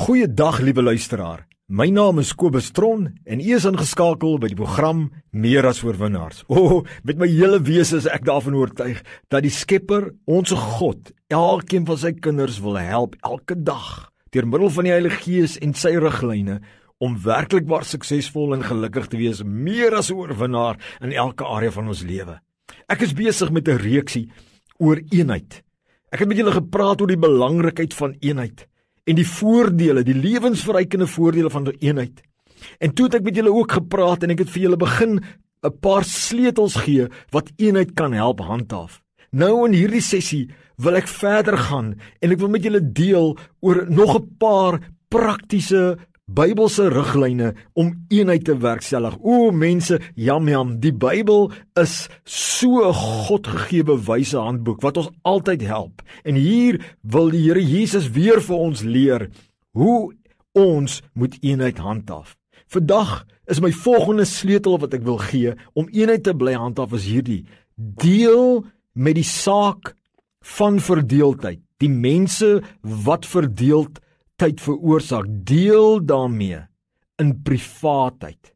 Goeiedag liewe luisteraar. My naam is Kobus Tron en u is ingeskakel by die program Meer as oorwinnaars. O, oh, met my hele wese is ek daarvan oortuig dat die Skepper, ons God, elkeen van sy kinders wil help elke dag deur middel van die Heilige Gees en sy riglyne om werklik waar suksesvol en gelukkig te wees, meer as oorwinnaar in elke area van ons lewe. Ek is besig met 'n reeksie oor eenheid. Ek het met julle gepraat oor die belangrikheid van eenheid en die voordele, die lewensverrykende voordele van eenheid. En toe het ek met julle ook gepraat en ek het vir julle begin 'n paar sleutels gee wat eenheid kan help handhaaf. Nou in hierdie sessie wil ek verder gaan en ek wil met julle deel oor nog 'n paar praktiese Bybelse riglyne om eenheid te werkstellig. O mense, jam jam, die Bybel is so 'n Godgegewe wyse handboek wat ons altyd help. En hier wil die Here Jesus weer vir ons leer hoe ons moet eenheid handhaaf. Vandag is my volgende sleutel wat ek wil gee om eenheid te bly handhaaf is hierdie: deel met die saak van verdeeldheid. Die mense wat verdeeld tyd veroorsaak. Deel daarmee in privaatheid.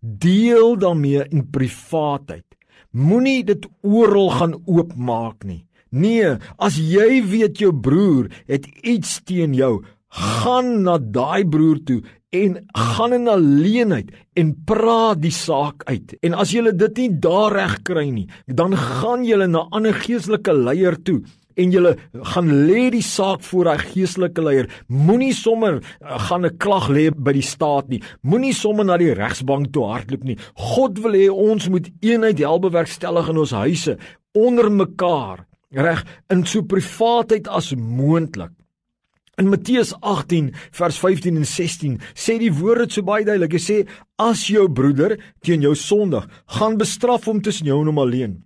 Deel daarmee in privaatheid. Moenie dit oral gaan oopmaak nie. Nee, as jy weet jou broer het iets teen jou, gaan na daai broer toe en gaan in alleenheid en praat die saak uit. En as jy dit nie daar reg kry nie, dan gaan jy na 'n ander geestelike leier toe en jy gaan lê die saak voor daai geestelike leier. Moenie sommer uh, gaan 'n klag lê by die staat nie. Moenie sommer na die regsbank toe hardloop nie. God wil hê ons moet eenheid help bewerkstellig in ons huise onder mekaar, reg, in so privaatheid as moontlik. In Matteus 18 vers 15 en 16 sê die woord so baie duidelik. Hy sê as jou broeder teen jou sondig, gaan bestraf hom tussen jou en hom alleen.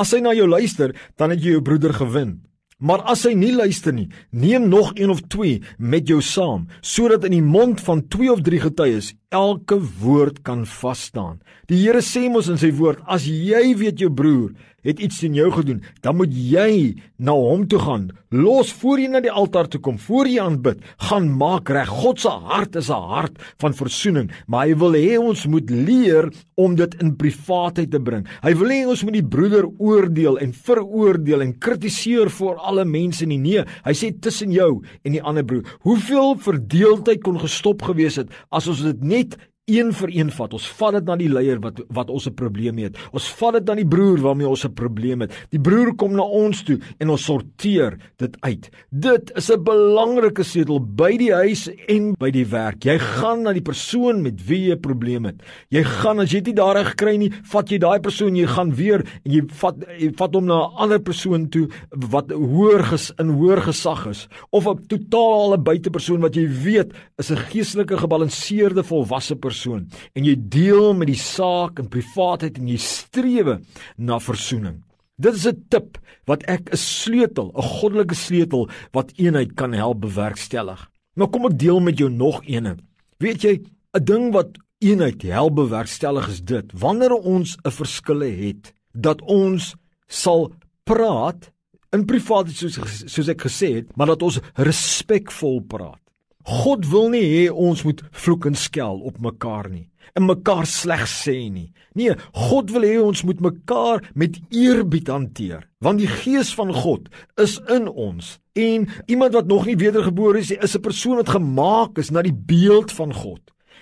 As hy na jou luister, dan het jy jou broeder gewen. Maar as hy nie luister nie, neem nog een of twee met jou saam, sodat in die mond van twee of drie getuies elke woord kan vas staan. Die Here sê mos in sy woord, as jy weet jou broer het iets teen jou gedoen, dan moet jy na hom toe gaan. Los voor jy na die altaar toe kom, voor jy aanbid, gaan maak reg. God se hart is 'n hart van versoening, maar hy wil hê ons moet leer om dit in privaatheid te bring. Hy wil hê ons moet die broeder oordeel en veroordeel en kritiseer vir alle mense nie. Nee, hy sê tussen jou en die ander broer. Hoeveel verdeeldheid kon gestop gewees het as ons dit net een vir een vat. Ons vat dit na die leier wat wat ons 'n probleem het. Ons vat dit na die broer waarmee ons 'n probleem het. Die broer kom na ons toe en ons sorteer dit uit. Dit is 'n belangrike sleutel by die huis en by die werk. Jy gaan na die persoon met wie jy 'n probleem het. Jy gaan as jy dit daar gekry nie, vat jy daai persoon, jy gaan weer en jy vat jy vat hom na 'n ander persoon toe wat hoër ges, in hoër gesag is of 'n totale buitepersoon wat jy weet is 'n geestelike gebalanseerde volwasse persoon persoon en jy deel met die saak in privaatheid en jy strewe na versoening. Dit is 'n tip wat ek 'n sleutel, 'n goddelike sleutel wat eenheid kan help bewerkstellig. Nou kom ek deel met jou nog eene. Weet jy, 'n ding wat eenheid help bewerkstellig is dit: wanneer ons 'n verskille het, dat ons sal praat in privaat soos soos ek gesê het, maar dat ons respekvol praat. God wil nie hê ons moet vloek en skel op mekaar nie en mekaar sleg sê nie. Nee, God wil hê ons moet mekaar met eerbied hanteer, want die gees van God is in ons. En iemand wat nog nie wedergebore is, is 'n persoon wat gemaak is na die beeld van God.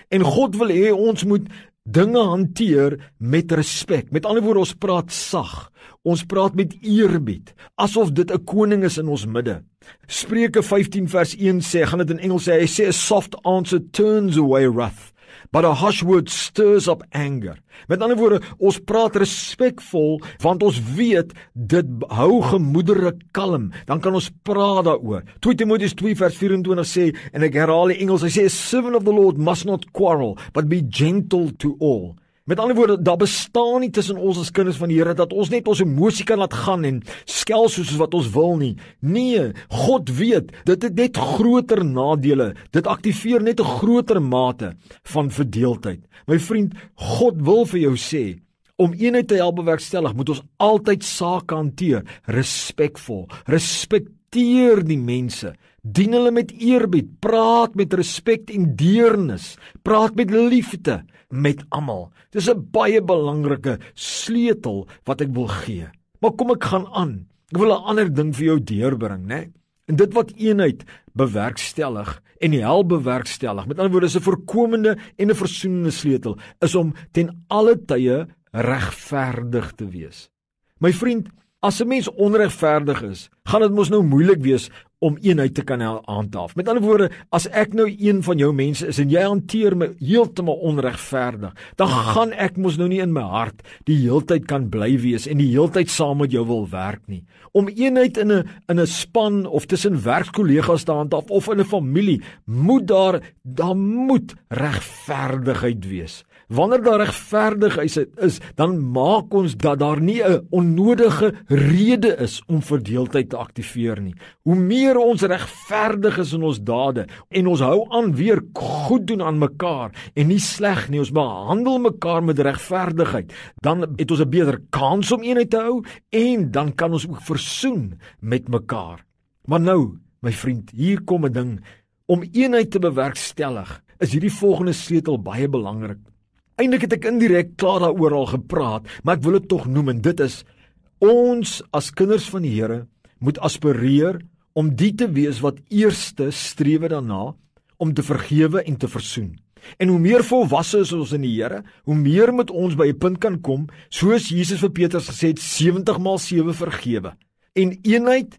En God wil hê ons moet dinge hanteer met respek. Met ander woorde, ons praat sag. Ons praat met eerbied, asof dit 'n koning is in ons midde. Spreuke 15 vers 1 sê, gaan dit in Engels sê, hy sê a soft answer turns away wrath, but a harsh word stirs up anger. Met ander woorde, ons praat respekvol want ons weet dit hou gemoedere kalm. Dan kan ons praat daaroor. 2 Timoteus 2 vers 24 sê en ek herhaal die Engels, hy sê a servant of the Lord must not quarrel, but be gentle to all. Met ander woorde, daar bestaan nie tussen ons as kinders van die Here dat ons net ons emosie kan laat gaan en skel soos wat ons wil nie. Nee, God weet, dit het net groter nadele. Dit aktiveer net 'n groter mate van verdeeldheid. My vriend, God wil vir jou sê om eenheid te help bewerkstellig, moet ons altyd sake hanteer respekvol. Respekteer die mense Dien hulle met eerbied, praat met respek en deernis, praat met liefde met almal. Dis 'n baie belangrike sleutel wat ek wil gee. Maar kom ek gaan aan. Ek wil 'n ander ding vir jou deurbring, né? En dit wat eenheid bewerkstellig en die hel bewerkstellig. Met ander woorde is 'n voorkomende en 'n versoenende sleutel is om ten alle tye regverdig te wees. My vriend, as 'n mens onregverdig is, gaan dit mos nou moeilik wees om eenheid te kan handhaaf. Met ander woorde, as ek nou een van jou mense is en jy hanteer my heeltemal onregverdig, dan gaan ek mos nou nie in my hart die heeltyd kan bly wees en die heeltyd saam met jou wil werk nie. Om eenheid in 'n in 'n span of tussen werkskollegas te handhaaf of in 'n familie, moet daar daar moet regverdigheid wees. Wanneer daar regverdigheid is, dan maak ons dat daar nie 'n onnodige rede is om verdeeldheid te aktiveer nie. Hoe meer ons regverdig is in ons dade en ons hou aan weer goed doen aan mekaar en nie sleg nie, ons behandel mekaar met regverdigheid, dan het ons 'n beter kans om eenheid te hou en dan kan ons ook versoen met mekaar. Maar nou, my vriend, hier kom 'n ding om eenheid te bewerkstellig. Is hierdie volgende sleutel baie belangrik. Eindelik het ek indirek klaar daaroor al gepraat, maar ek wil dit tog noem en dit is ons as kinders van die Here moet aspireer om die te wees wat eerste strewe daarna om te vergewe en te versoen. En hoe meer volwasse is ons in die Here, hoe meer moet ons by 'n punt kan kom, soos Jesus vir Petrus gesê het 70 maal 7 vergewe. En eenheid,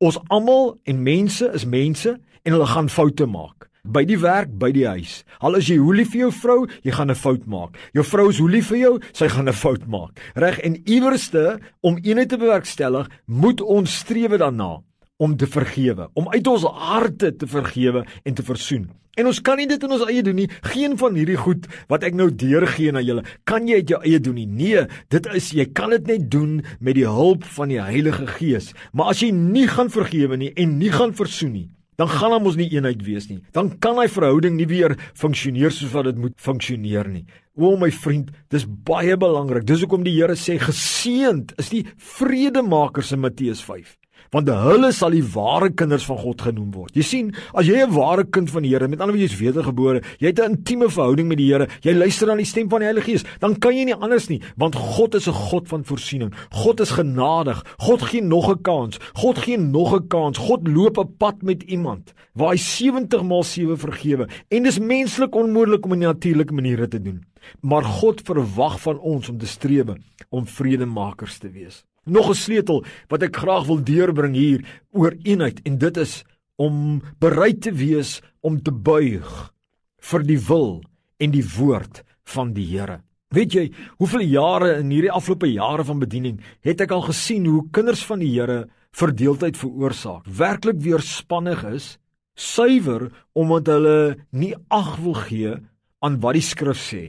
ons almal en mense is mense en hulle gaan foute maak by die werk, by die huis. Al is jy hoe lief vir jou vrou, jy gaan 'n fout maak. Jou vrou is hoe lief vir jou, sy gaan 'n fout maak. Reg en iewerste om eenheid te bewerkstellig, moet ons strewe daarna om te vergewe, om uit ons harte te vergewe en te versoen. En ons kan nie dit in ons eie doen nie. Geen van hierdie goed wat ek nou deurgee na julle, kan jy uit jou eie doen nie. Nee, dit is jy kan dit net doen met die hulp van die Heilige Gees. Maar as jy nie gaan vergewe nie en nie gaan versoen nie, dan gaan hom ons nie eenheid wees nie. Dan kan hy verhouding nie weer funksioneer soos wat dit moet funksioneer nie. O my vriend, dis baie belangrik. Dis hoekom die Here sê geseënd is die vredemakers in Matteus 5 want hulle sal die ware kinders van God genoem word. Jy sien, as jy 'n ware kind van die Here, met ander woorde jy's wedergebore, jy het 'n intieme verhouding met die Here, jy luister na die stem van die Heilige Gees, dan kan jy nie anders nie, want God is 'n God van voorsiening. God is genadig. God gee nog 'n kans. God gee nog 'n kans. God loop 'n pad met iemand waar hy 70 maal 7 vergewe en dis menslik onmoontlik om 'n natuurlike maniere te doen. Maar God verwag van ons om te streef om vredemakers te wees. Nog 'n sleutel wat ek graag wil deurbring hier oor eenheid en dit is om bereid te wees om te buig vir die wil en die woord van die Here. Weet jy, hoeveel jare in hierdie afgelope jare van bediening het ek al gesien hoe kinders van die Here verdeeldheid veroorsaak, werklik weerspannig is, suiwer omdat hulle nie ag wil gee aan wat die skrif sê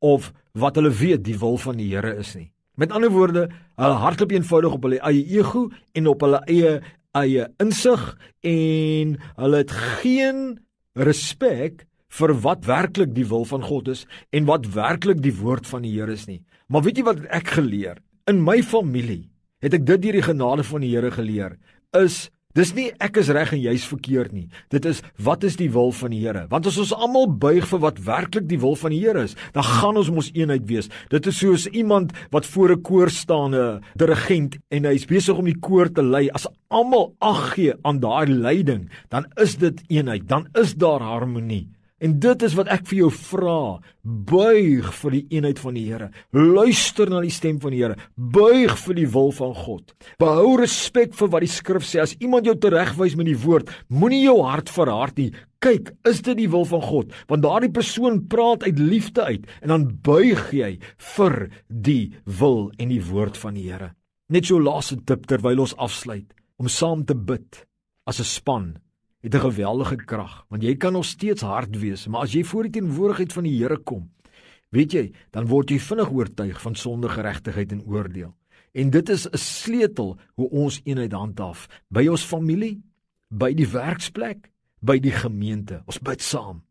of wat hulle weet die wil van die Here is nie. Met ander woorde, hulle hardloop eenvoudig op hulle eie ego en op hulle eie eie insig en hulle het geen respek vir wat werklik die wil van God is en wat werklik die woord van die Here is nie. Maar weet jy wat ek geleer? In my familie het ek dit deur die genade van die Here geleer is Dis nie ek is reg en jy's verkeerd nie. Dit is wat is die wil van die Here? Want as ons almal buig vir wat werklik die wil van die Here is, dan gaan ons mos eenheid wees. Dit is soos iemand wat voor 'n koor staan, 'n dirigent en hy's besig om die koor te lei. As almal ag gee aan daai leiding, dan is dit eenheid, dan is daar harmonie. En dit is wat ek vir jou vra. Buig vir die eenheid van die Here. Luister na die stem van die Here. Buig vir die wil van God. Behou respek vir wat die skrif sê. As iemand jou teregwys met die woord, moenie jou hart verhard nie. Kyk, is dit die wil van God? Want daardie persoon praat uit liefde uit en dan buig jy vir die wil en die woord van die Here. Net so laaste tip terwyl ons afsluit om saam te bid as 'n span het 'n geweldige krag, want jy kan nog steeds hard wees, maar as jy voor die teenwoordigheid van die Here kom, weet jy, dan word jy vinnig oortuig van sonde, geregtigheid en oordeel. En dit is 'n sleutel hoe ons eenheid handhaaf by ons familie, by die werksplek, by die gemeente. Ons bid saam.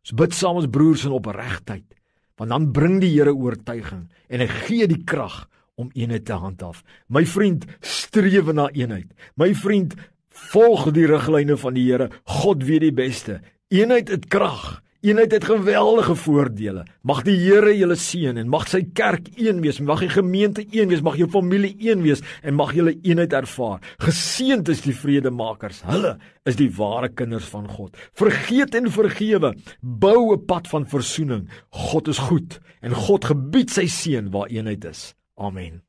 Ons bid saam as broers in opregtheid, want dan bring die Here oortuiging en hy gee die krag om eenheid te handhaaf. My vriend, streef na eenheid. My vriend, Volg die riglyne van die Here. God weet die beste. Eenheid het krag. Eenheid het geweldige voordele. Mag die Here julle seën en mag sy kerk een wees, mag die gemeente een wees, mag jou familie een wees en mag julle eenheid ervaar. Geseënd is die vredemakers. Hulle is die ware kinders van God. Vergeet en vergewe. Bou 'n pad van verzoening. God is goed en God gebied sy seën waar eenheid is. Amen.